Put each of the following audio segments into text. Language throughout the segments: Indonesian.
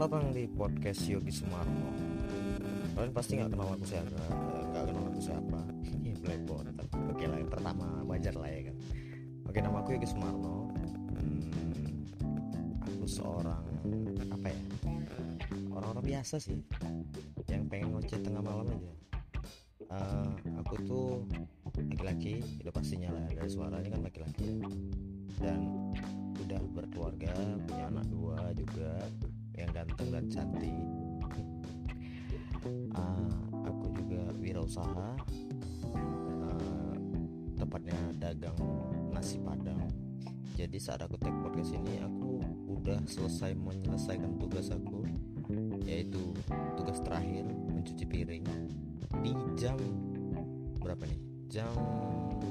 Selamat datang di podcast Yogi Sumarno. Kalian pasti nggak kenal aku siapa, nggak kenal aku siapa. Ini Blackboard. Oke lah, yang pertama wajar lah ya kan. Oke, nama aku Yogi Sumarno. Hmm, aku seorang apa ya? Orang-orang biasa sih, yang pengen ngoceh tengah malam aja. Uh, aku tuh laki-laki, itu pastinya lah dari suaranya kan laki-laki ya. Dan udah berkeluarga, punya anak dua juga yang ganteng dan cantik. Uh, aku juga wirausaha. Uh, tepatnya dagang nasi padang. Jadi saat aku take podcast ini aku udah selesai menyelesaikan tugas aku yaitu tugas terakhir mencuci piring di jam berapa nih? Jam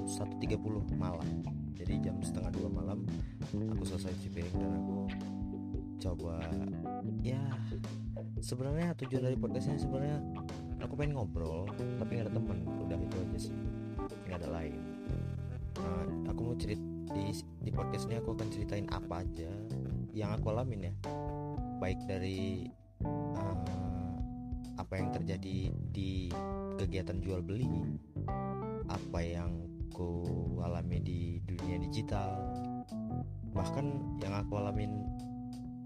1.30 malam. Jadi jam setengah dua malam aku selesai cuci piring dan aku coba ya sebenarnya tujuan dari podcast ini sebenarnya aku pengen ngobrol tapi gak ada temen. Udah itu aja sih. Nggak ada lain. Nah, aku mau cerit di di podcast ini aku akan ceritain apa aja yang aku alamin ya. Baik dari uh, apa yang terjadi di kegiatan jual beli apa yang ku alami di dunia digital bahkan yang aku alamin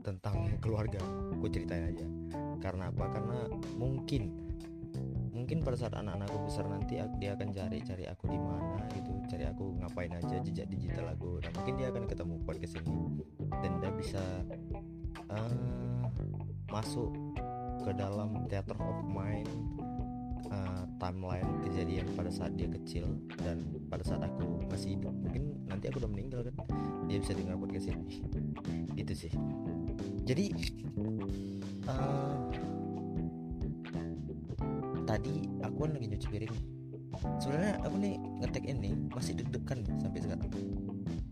tentang keluarga gue ceritain aja. Karena apa? Karena mungkin mungkin pada saat anak-anakku besar nanti dia akan cari-cari aku di mana gitu cari aku ngapain aja jejak digital aku. Dan mungkin dia akan ketemu podcast ini dan dia bisa uh, masuk ke dalam theater of mind uh, timeline kejadian pada saat dia kecil dan pada saat aku masih hidup. Mungkin nanti aku udah meninggal kan dia bisa dengar podcast ini. Itu sih jadi uh, tadi aku kan lagi nyuci piring sebenarnya aku nih ngetek ini masih deg-degan sampai sekarang.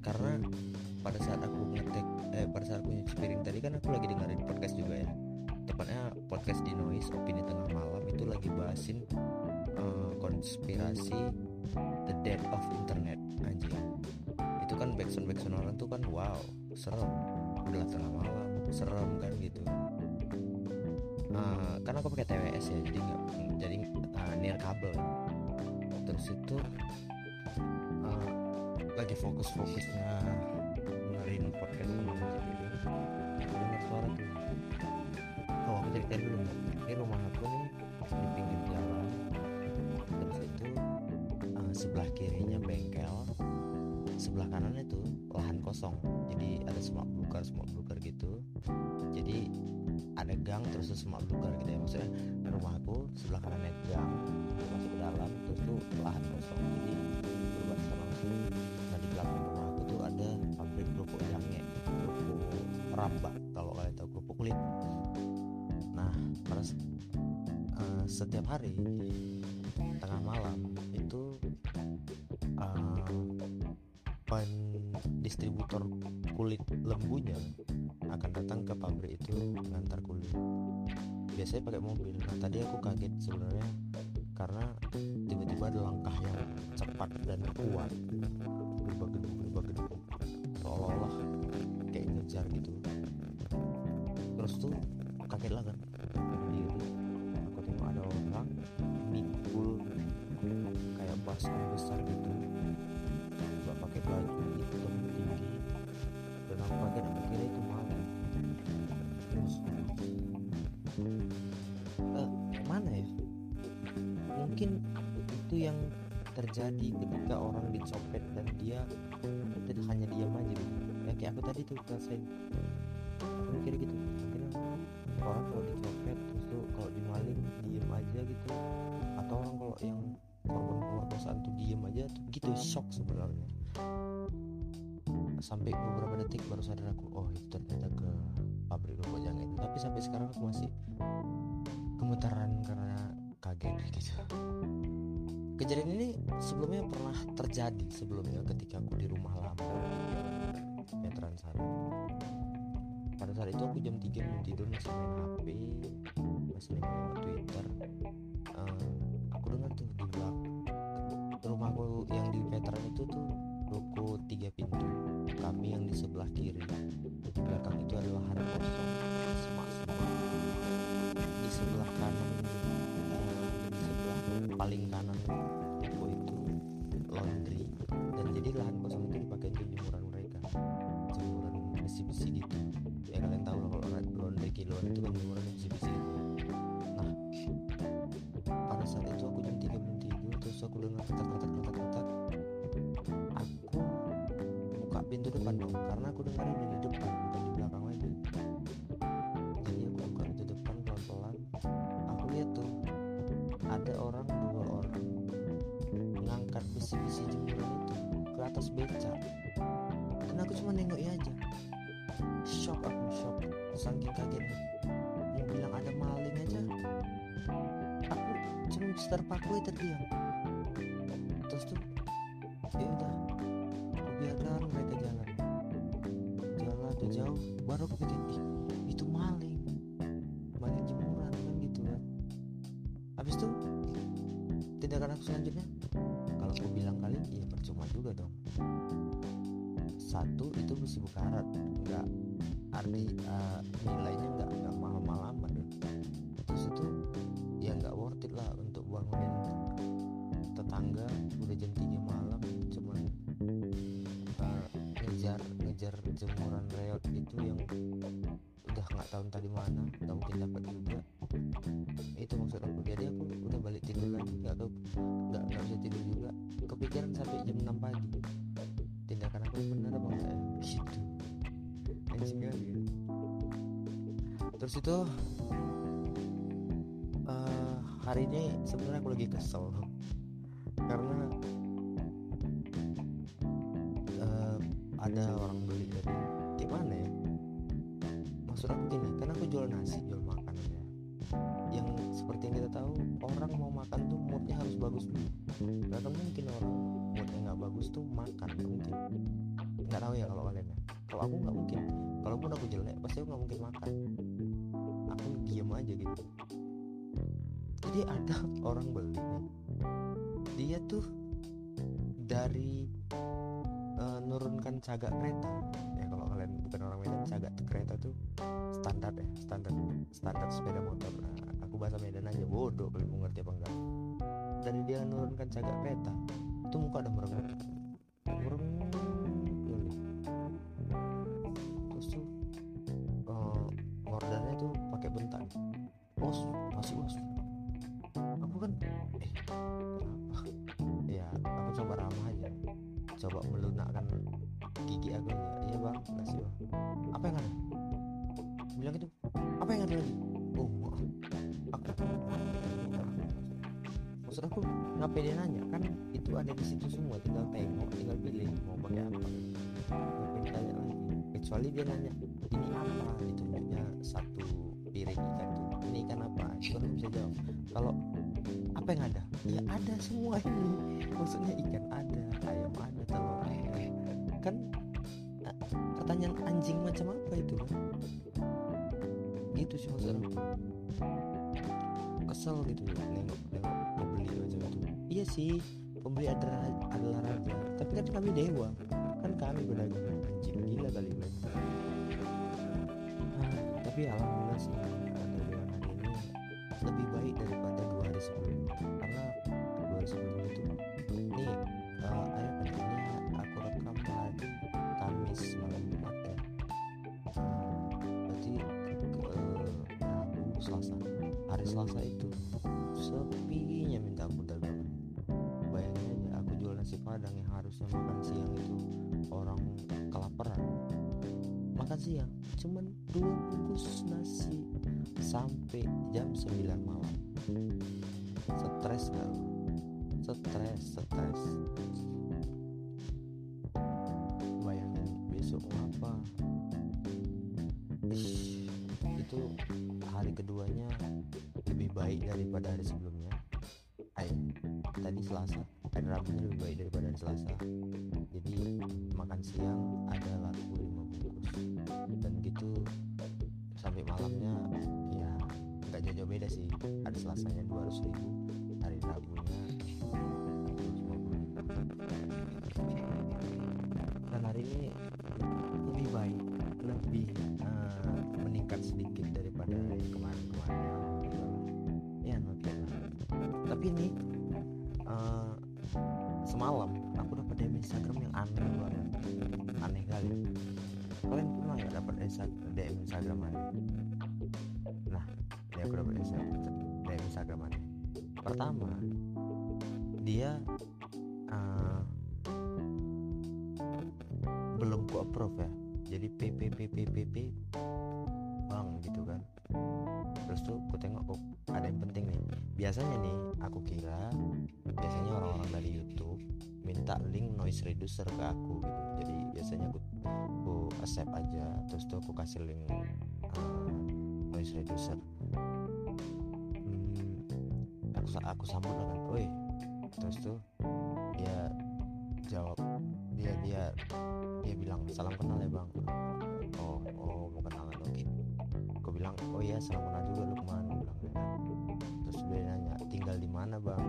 Karena pada saat aku ngetek eh pada saat aku nyuci piring tadi kan aku lagi dengerin podcast juga ya. Tepatnya podcast di noise opini tengah malam itu lagi bahasin uh, konspirasi the death of internet anjing. Itu kan backsound backsound orang tuh kan wow serem. Udah tengah malam serem kan gitu. Uh, kan aku pakai TWS ya jadi nggak jadi uh, near kabel. Terus itu uh, lagi fokus-fokusnya dengerin podcast sama jadi dengar suara tuh. Oh aku ceritain dulu ini rumah aku nih di pinggir jalan. Terus itu uh, sebelah kirinya bengkel sebelah kanan itu lahan kosong. Jadi ada semak belukar semak belukar gitu. Jadi ada gang terus semak belukar gitu ya. Maksudnya rumah aku sebelah kanannya gang masuk ke dalam terus tuh lahan kosong. Jadi berbatasan langsung. Nah di belakang rumah aku tuh ada pabrik kerupuk jange kerupuk rambak kalau kalian tahu kerupuk kulit. Nah pada uh, setiap hari tengah malam biasanya pakai mobil. Nah tadi aku kaget sebenarnya karena tiba-tiba ada langkah yang cepat dan kuat terjadi ketika orang dicopet dan dia tidak hanya diam aja. Gitu ya kayak aku tadi tuh rasain aku mikir gitu akhirnya orang kalau dicopet terus tuh kalau dimaling diem aja gitu. Atau orang kalau yang korban pemerkosaan tuh diem aja tuh gitu shock sebenarnya. Sampai beberapa detik baru sadar aku oh itu ternyata ke pabrik jangan itu. Tapi sampai sekarang aku masih gemetaran karena kaget gitu kejadian ini sebelumnya pernah terjadi sebelumnya ketika aku di rumah lama. Veteran sana. Pada saat itu aku jam 3 belum tidur masih main HP masih main Twitter. Uh, terus beca dan aku cuma nengoknya aja. Shock aku shock. Saking kaget. Mau bilang ada maling aja. Aku cuma terpaku terdiam. kepikiran sampai jam 6 pagi. Tindakan aku benar apa enggak ya? gitu anjing kali ya? Terus itu uh, hari ini sebenarnya aku lagi kesel. bodoh aku bahasa Medan aja bodoh kalau mau ngerti apa enggak. Dan dia menurunkan cagak peta. Itu muka udah merenggut. itu sih masalahnya kesel gitu loh nengok nengok pembeli macam itu. Iya sih pembeli adalah adalah raja. Tapi kan kami dewa. Kan kami berdagang. Anjing gila kali ini. Ah, tapi alhamdulillah sih perdagangan hari ini lebih baik daripada dua hari sebelumnya karena dua hari sebelumnya siang ya. cuman dua bungkus nasi sampai jam 9 malam. Stres kan? Stres stres. Bayangin besok apa? Ish, itu hari keduanya lebih baik daripada hari sebelumnya. Ay, tadi selasa. Hari rabunya lebih baik daripada hari selasa. Jadi makan siang adalah dan gitu sampai malamnya ya nggak jauh-jauh beda sih. Ada selasanya 200 ribu hari Rabu. Belum ku approve ya. Jadi PPPPPP bang gitu kan. Terus tuh aku tengok oh ada yang penting nih. Biasanya nih aku kira biasanya orang-orang dari YouTube minta link noise reducer ke aku gitu. Jadi biasanya aku aku accept aja. Terus tuh aku kasih link uh, noise reducer. Hmm, aku aku sambut dengan oi terus tuh dia jawab dia dia salam kenal ya bang. Oh oh mau kenalan oke. Okay. aku bilang oh iya salam kenal juga Lukman. Bilang gitu kan terus dia nanya tinggal di mana bang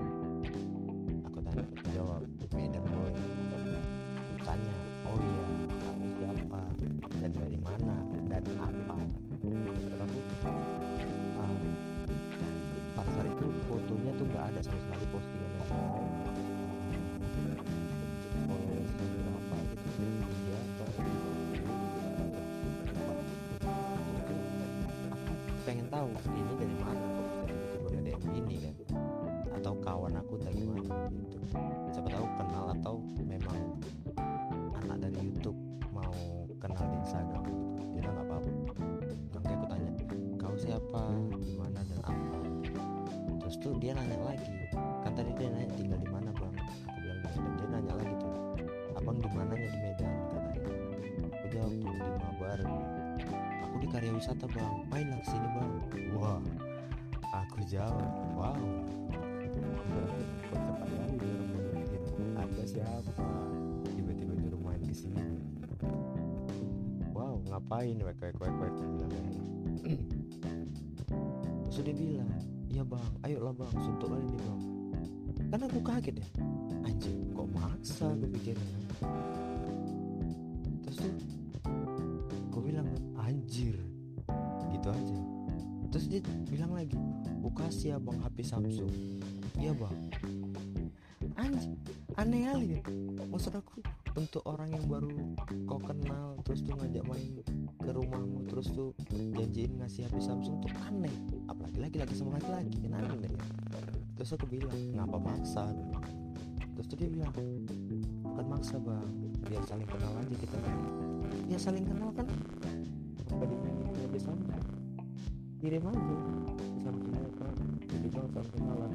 tahu ini dari mana. Tiba-tiba ada DM ini kan. Atau kawan aku dari mana gitu. Siapa tahu kenal atau memang anak dari YouTube mau kenal di Instagram. Gitu dia nggak apa-apa. Makanya aku tanya kau siapa? Gimana dan apa? Terus tuh dia nanya lagi. Kan tadi dia nanya tinggal di mana bang? Aku bilang di Medan. Dia nanya lagi tuh abang di mananya di Medan? Katanya. Aku jawab tuh di Mabar. Aku di karya wisata bang siapa tiba-tiba nyuruh main ke sini wow ngapain wek wek wek wek terus dia bilang iya bang ayolah bang suntuk lagi nih bang. Kan aku kaget ya. Anjir kok maksa gue pikirnya? Terus tuh gue bilang anjir. Gitu aja. Terus dia bilang lagi gue kasih ya bang HP Samsung. Iya bang. Anjir aneh kali ya maksud aku untuk orang yang baru kau kenal terus tuh ngajak main ke rumahmu terus tuh janjiin ngasih HP Samsung tuh aneh. Apalagi lagi lagi sama lagi lagi kan aneh. Terus aku bilang ngapa maksa? Terus tuh dia bilang bukan maksa bang. Biar saling kenal aja kita. Ya saling kenal kan? Tadinya HP Samsung? Kirim aja. Kan saling kenal aku ini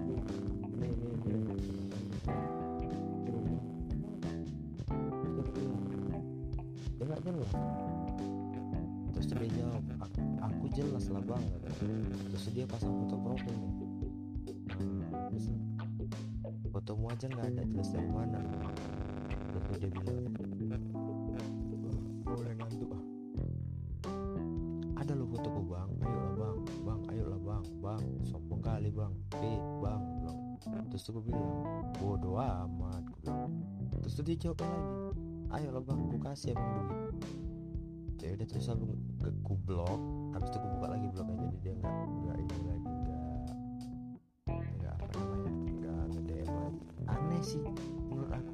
jelas lah bang. Terus dia pasang foto profil nih. Terus fotomu aja nggak ada jelas dari mana? Terus dia bilang boleh ngantuk ah. Ada lo fotoku bang. Ayolah bang. Bang ayolah bang. Bang sombong kali bang. Eh bang. Bilang. Terus aku bilang bodoh amat. Terus dia jawab lagi ayolah bang. Aku kasih emang duit ya udah terus aku ke ku blok. Habis itu aku buka lagi bloknya jadi dia nggak nggak ini lagi nggak nggak apa namanya nggak nge-DM lagi. Aneh sih menurut aku.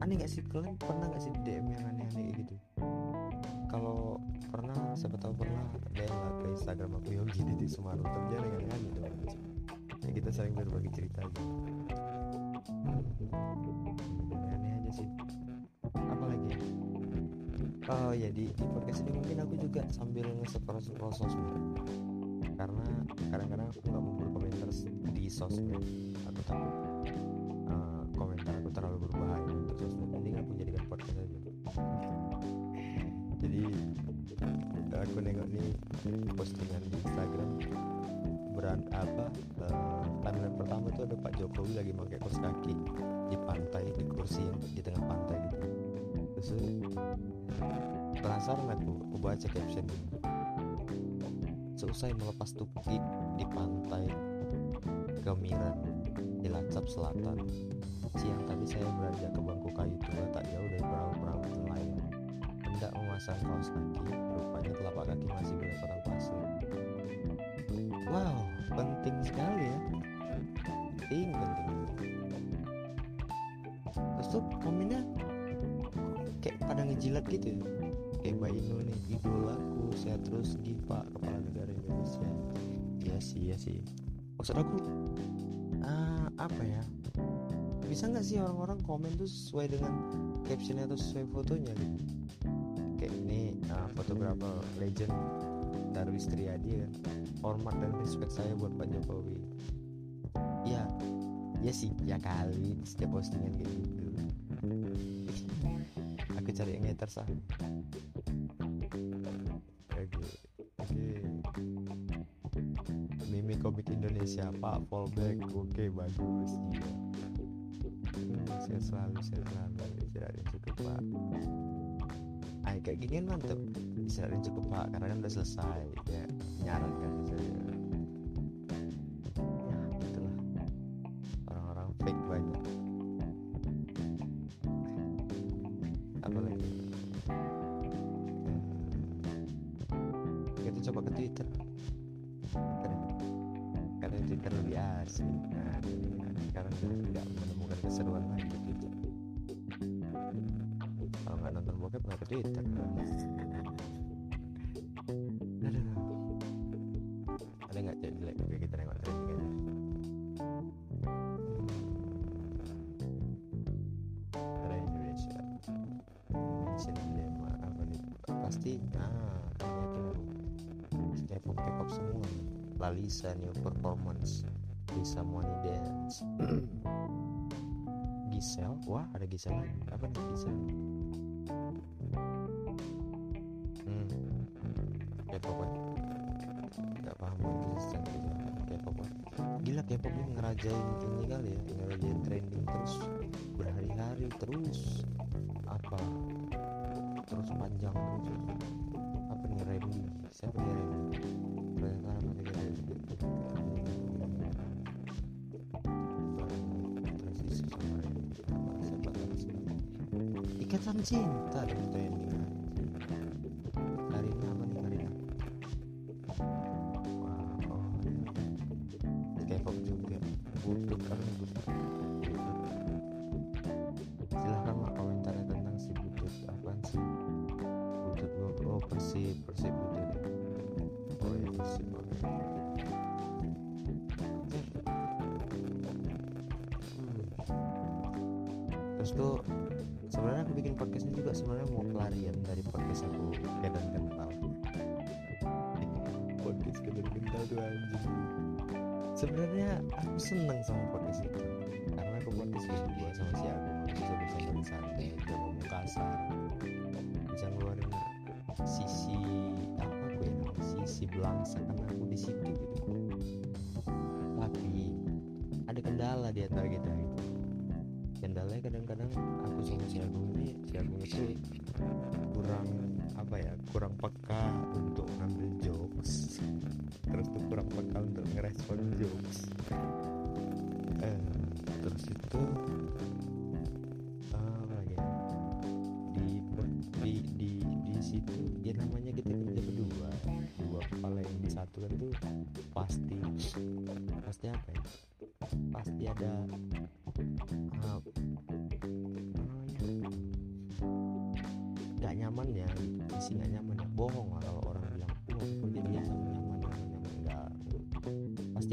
Aneh nggak sih? Kalian pernah nggak sih DM yang aneh-aneh kayak gitu? Kalau pernah siapa tahu pernah DM lah ke Instagram aku Yogi di Sumaru tapi jangan yang aneh dong ya kita saling berbagi cerita aja. Hmm. aneh aja sih. Apa lagi ya oh ya di, di podcast ini mungkin aku juga sambil nge-scroll scroll sosmed. Karena kadang-kadang aku nggak mau berkomentar di sosmed. Aku takut uh, komentar aku terlalu berbahaya untuk sosmed. Mending aku jadikan podcast aja. Jadi aku nengok nih postingan di Instagram. Beran apa uh, pertama itu ada Pak Jokowi lagi pakai kaos kaki di pantai di kursi di tengah pantai gitu terus penasaran aku baca caption seusai melepas tukik di pantai Gemiran Cilacap Selatan. Siang tadi saya beranjak ke bangku kayu tua tak jauh dari perahu-perahu nelayan. Hendak memasang kaos kaki rupanya telapak kaki masih berlepotan pasir. Wow penting sekali ya. Penting penting ngejilat gitu ya. Kayak Mbak Inu nih idolaku saya terus Gipa kepala negara Indonesia. Iya sih iya sih. Maksud aku uh, apa ya? Bisa nggak sih orang-orang komen tuh sesuai dengan captionnya atau sesuai fotonya gitu? Kayak ini uh, fotografer legend Darwis Triadi kan hormat dan respect saya buat Pak Jokowi. Ya ya sih ya kali setiap postingan kayak gitu cari yang haters ah oke oke. Mimi komik Indonesia Pak? Fallback oke bagus. Iya. Hmm, saya selalu saya selalu. Istirahat cukup Pak. Ay, kayak gini kan mantep istirahat cukup Pak. Karena kan udah selesai. Ya nyarankan saya coba ke Twitter. Karena, karena Twitter lebih asik. Nah sekarang tidak menemukan keseruan lagi Lalisa new performance Lisa Money Dance. Gisel wah ada Gisel lagi. Apa nih Gisel hmm. K-pop kan? Nggak paham lagi sistem gitu K-pop kan. Gila K-pop ini ngerajain ini kali ya ngerajain trending terus berhari-hari terus. Apa? Terus panjang terus. Apa nih Remy siapa dia Remy ikatan cinta dong trending Karina podcast kedan kental tuh anjing. Sebenarnya aku seneng sama podcast itu. Karena aku podcast berdua sama si aku bisa bersama santai bisa ngomong kasar bisa ngeluarin sisi apa aku ya sisi belangsa karena aku di situ gitu. Tapi ada kendala di antara kita gitu. Kendalanya kadang-kadang aku sama si Agung ini si Agung itu kurang apa ya kurang peka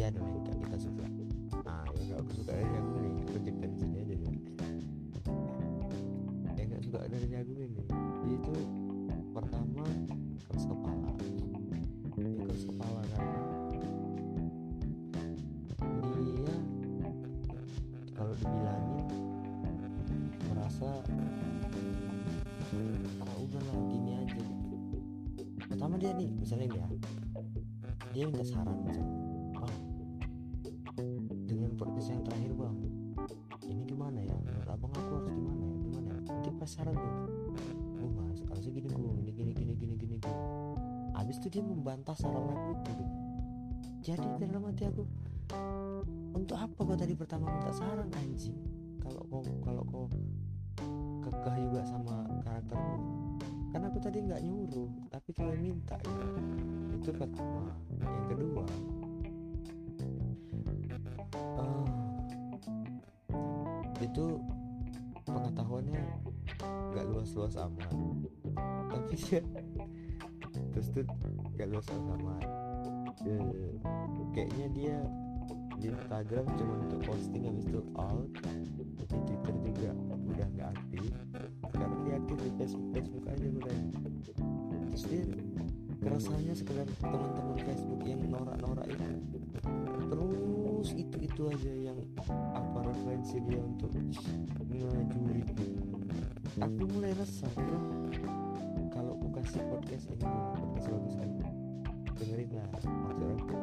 pasti ada nih yang kita suka. Nah yang nggak aku suka dari aku nih aku ceritain di sini aja deh yang nggak suka dari aku ini itu pertama keras kepala. Dia keras kepala karena dia kalau dibilangin merasa ah udahlah gini aja. Pertama dia nih misalnya ini ya dia minta saran misalnya dia membantah saran aku itu. Jadi dalam hati aku untuk apa kau tadi pertama minta saran anjing? Kalau kau kalau kau kekeh juga sama karaktermu. Karena aku tadi nggak nyuruh tapi kau minta gitu. itu pertama. Yang kedua eh, itu pengetahuannya nggak luas-luas amat. Tapi terus tuh nggak luas-luas amat Eh, kayaknya dia di Instagram cuma untuk posting habis itu out. Di Twitter juga udah nggak aktif. Sekarang dia aktif di Facebook Facebook aja udah. Terus dia kerasanya sekedar teman-teman Facebook yang norak-norak itu terus itu itu aja yang apa referensi dia untuk ngajurit aku mulai resah kalau aku kasih podcast ini podcast bagus kan dengerin lah. Maksud aku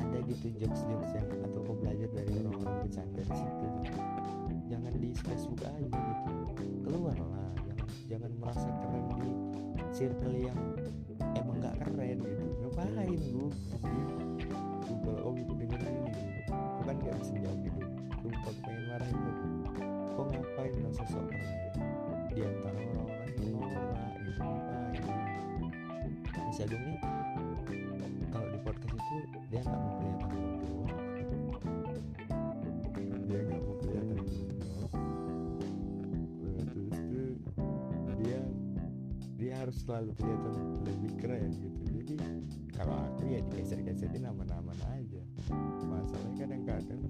ada gitu jokes jokes yang atau kau belajar dari orang-orang bercanda di situ. Jangan di Facebook aja gitu. Keluar lah jangan jangan merasa keren di circle yang emang nggak keren gitu. Ngapain lu? Google oh gitu dengerin ini. Aku kan gak bisa jawab gitu. Sumpah pengen marahin lu. Kok ngapain merasa sok keren di antara orang-orang yang norak gitu ngapain? Mas Agung nih harus selalu kelihatan lebih keren gitu. Jadi kalau aku ya digeser-geserin aman-aman aja. Masalahnya kadang-kadang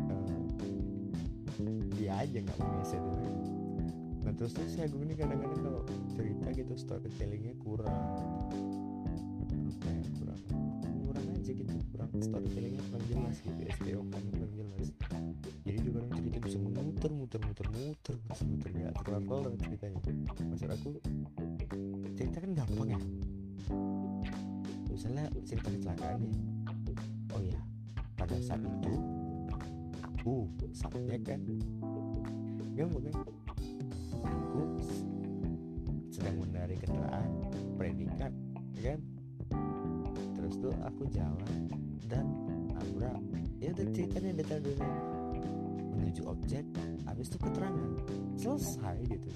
eh, dia aja nggak mau geser nah terus tuh si Agung ini kadang-kadang kalau cerita gitu storytellingnya kurang apa ya kurang? Kurang aja gitu kurang. Storytellingnya kurang muter muter muter muter muter nggak kelar kelar ceritanya. Maksud aku cerita kan gampang ya. Misalnya cerita kecelakaan nih oh ya pada saat itu aku saatnya kan gampang kan aku sedang mengendarai kendaraan predikat ya kan? Terus tuh aku jalan dan nabrak. Ya udah ceritanya detail detail menuju objek habis itu keterangan. Selesai gitu.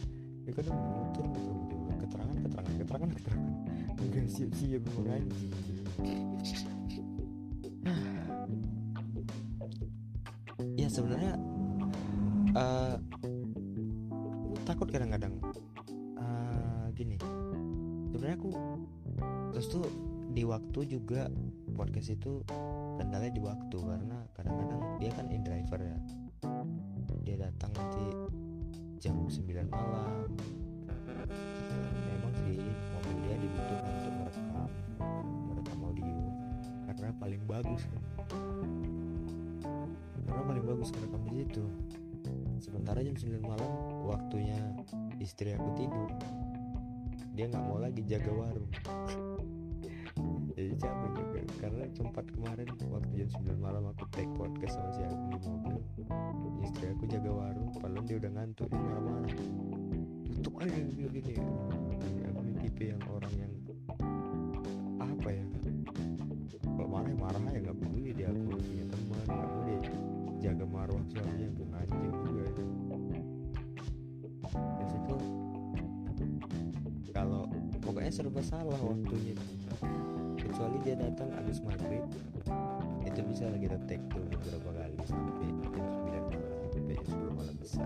Ya kan muter muter muter keterangan keterangan keterangan keterangan. Enggak siap siap memang anjing ya sebenarnya eh takut kadang-kadang. Eh, gini. Sebenarnya aku terus tuh di waktu juga podcast itu kendalanya di waktu. Karena kadang-kadang dia kan in driver ya dia datang nanti jam 9 malam. Memang sih mobil dia dibutuhkan untuk merekam. Merekam audio. Karena paling bagus kan. Karena paling bagus merekam di situ. Sementara jam 9 malam waktunya istri aku tidur. Dia nggak mau lagi jaga warung jadi capek juga. Karena sempat kemarin waktu jam 9 malam aku take podcast sama si Agung di mobil. Istri aku jaga warung padahal dia udah ngantuk dia marah-marah. Tutup aja dia gini. Jadi aku ini tipe yang orang yang apa ya? Kalau marah ya marah ya nggak peduli dia aku punya teman mau dia jaga marwah suaminya gue anjing juga. Ya. Terus itu kalau pokoknya serba salah waktunya kecuali dia datang habis maghrib. Itu bisa kita take tuh beberapa kali sampai jam 9 malam sampai jam 10 malam bisa.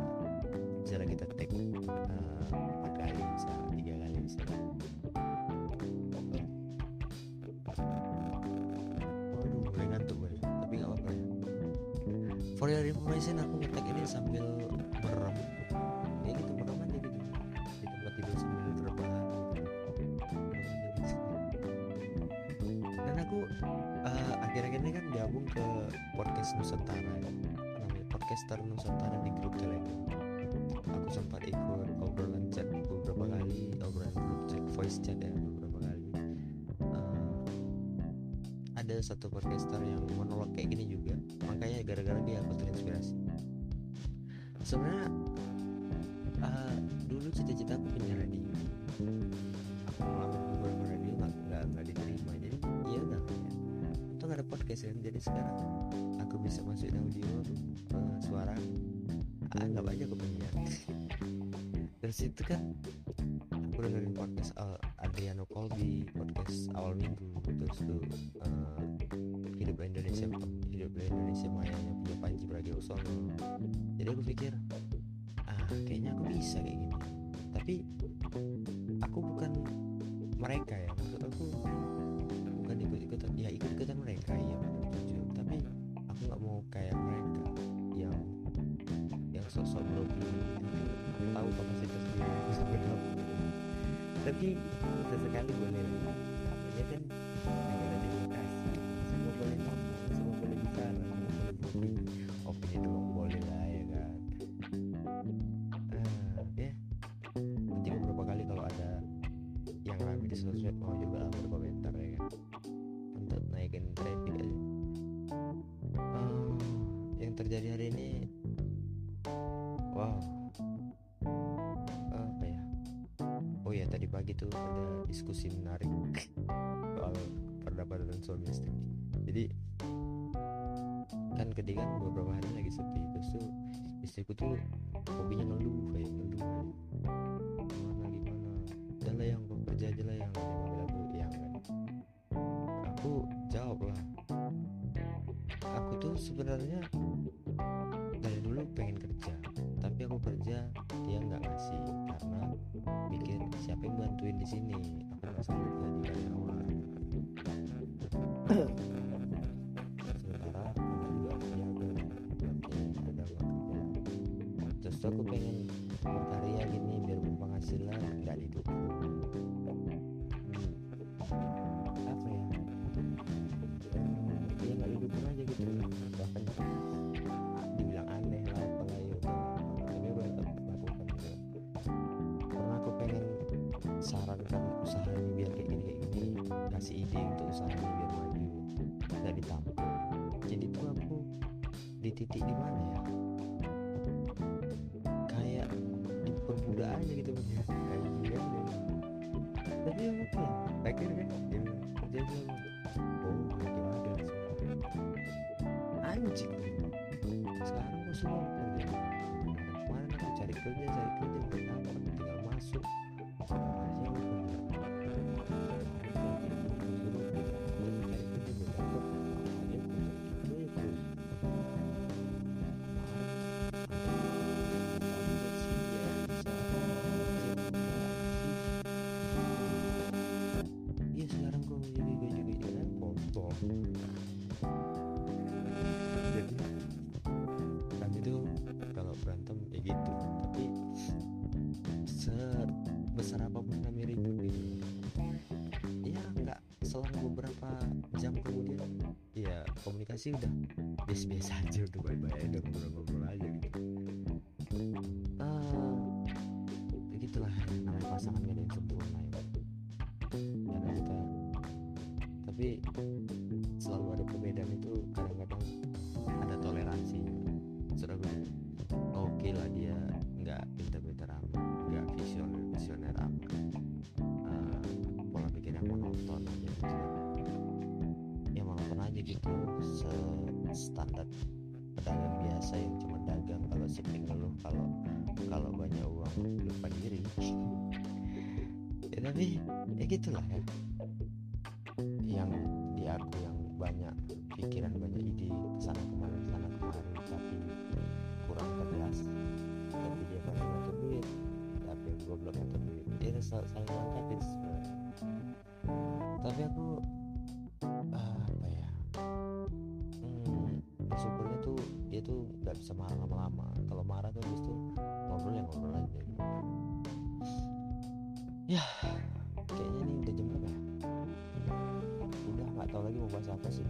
Bisa kita take empat kali bisa tiga kali bisa. Waduh mulai ngantuk gue. Tapi nggak apa-apa ya. For your information aku ngetek ini sambil gabung ke podcast Nusantara. Ya. Namanya podcaster Nusantara di grup Telegram. Aku sempat ikut obrolan chat beberapa kali obrolan grup chat voice chat ya beberapa kali. Eh, ada satu podcaster yang monolog kayak gini juga. Makanya gara-gara dia aku terinspirasi. Sebenarnya eh, dulu cita-cita kan jadi sekarang aku bisa masukin audio eh, suara. Nggak banyak aku penyiar. Dari situ kan aku dengerin podcast Al- Adriano Colby podcast awal minggu. Terus tuh eh, hidup Indonesia hidup Indonesia Mayanya punya Panji Pragiwaksono. Jadi aku pikir ah kayaknya aku bisa kayak gini. Tapi terjadi hari ini wow. Apa ya? Oh ya tadi pagi tuh ada diskusi menarik soal perdapatan suami istri. Jadi kan ketika beberapa hari lagi sepi terus tuh istriku tuh hobinya ngeluh kayak ngeluh gimana gimana. Udah lah yang kerja aja lah yang bilang tuh yang aku jawab lah. Aku tuh sebenarnya terus aku pengen berkarya gini biar berpenghasilan nggak didukung Hmm, apa ya? Hmm, ya nggak didukung aja gitu. Bahkan dibilang aneh lah udah tapi aku tetap lakukan gitu karena aku pengen sarankan usahanya biar kayak gini kayak gini kasih ide untuk usahanya biar maju dan ditampung. Jadi tuh aku di titik di mana ya aku cari kerja cari kerja komunikasi udah biasa-biasa aja udah baik-baik udah ngobrol-ngobrol aja gitu. Ah begitulah namanya pasangan gak ada yang sempurna ya. Kita tapi selalu ada perbedaan itu kadang-kadang ada toleransi. Sudah gue oke lah dia nggak pinter-pinter amat nggak visioner visioner amat. Eh, pola pikir yang monoton aja gitu ya monoton aja gitu pedagang biasa yang cuma dagang kalau sepi ngeluh kalau kalau banyak uang lupa diri ya tapi ya gitulah ya. Yang di aku yang banyak pikiran banyak ide ke sana kemari ke sana kemari tapi kurang tegas. Tapi dia paling ngatur duit. Tapi yang goblok ngatur duit dia sal saling melengkapi sebenarnya. Tapi aku bisa marah lama-lama. Kalau marah tuh itu ngobrol ya ngobrol aja. Ya kayaknya ini udah jam berapa ya? Udah nggak tahu lagi mau bahas apa sih.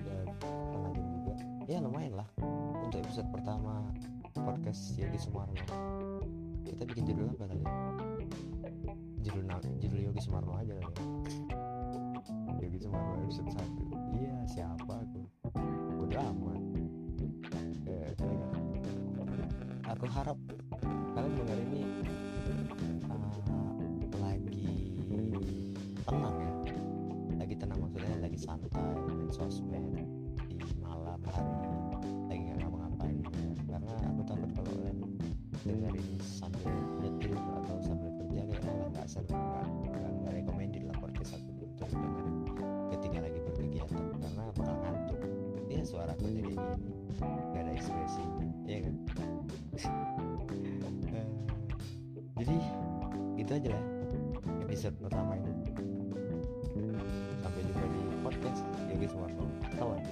Udah setengah jam juga. Ya lumayan lah. Untuk episode pertama podcast Yogi Sumarno. Kita bikin judul apa kali judul judul Yogi Sumarno aja kali ya. Yogi Sumarno episode 1 ya suara aku jadi gini nggak ada ekspresi. Ya kan? Eh, jadi gitu aja lah episode pertama ini. Sampai jumpa di podcast Yogi Sumarno. Kawan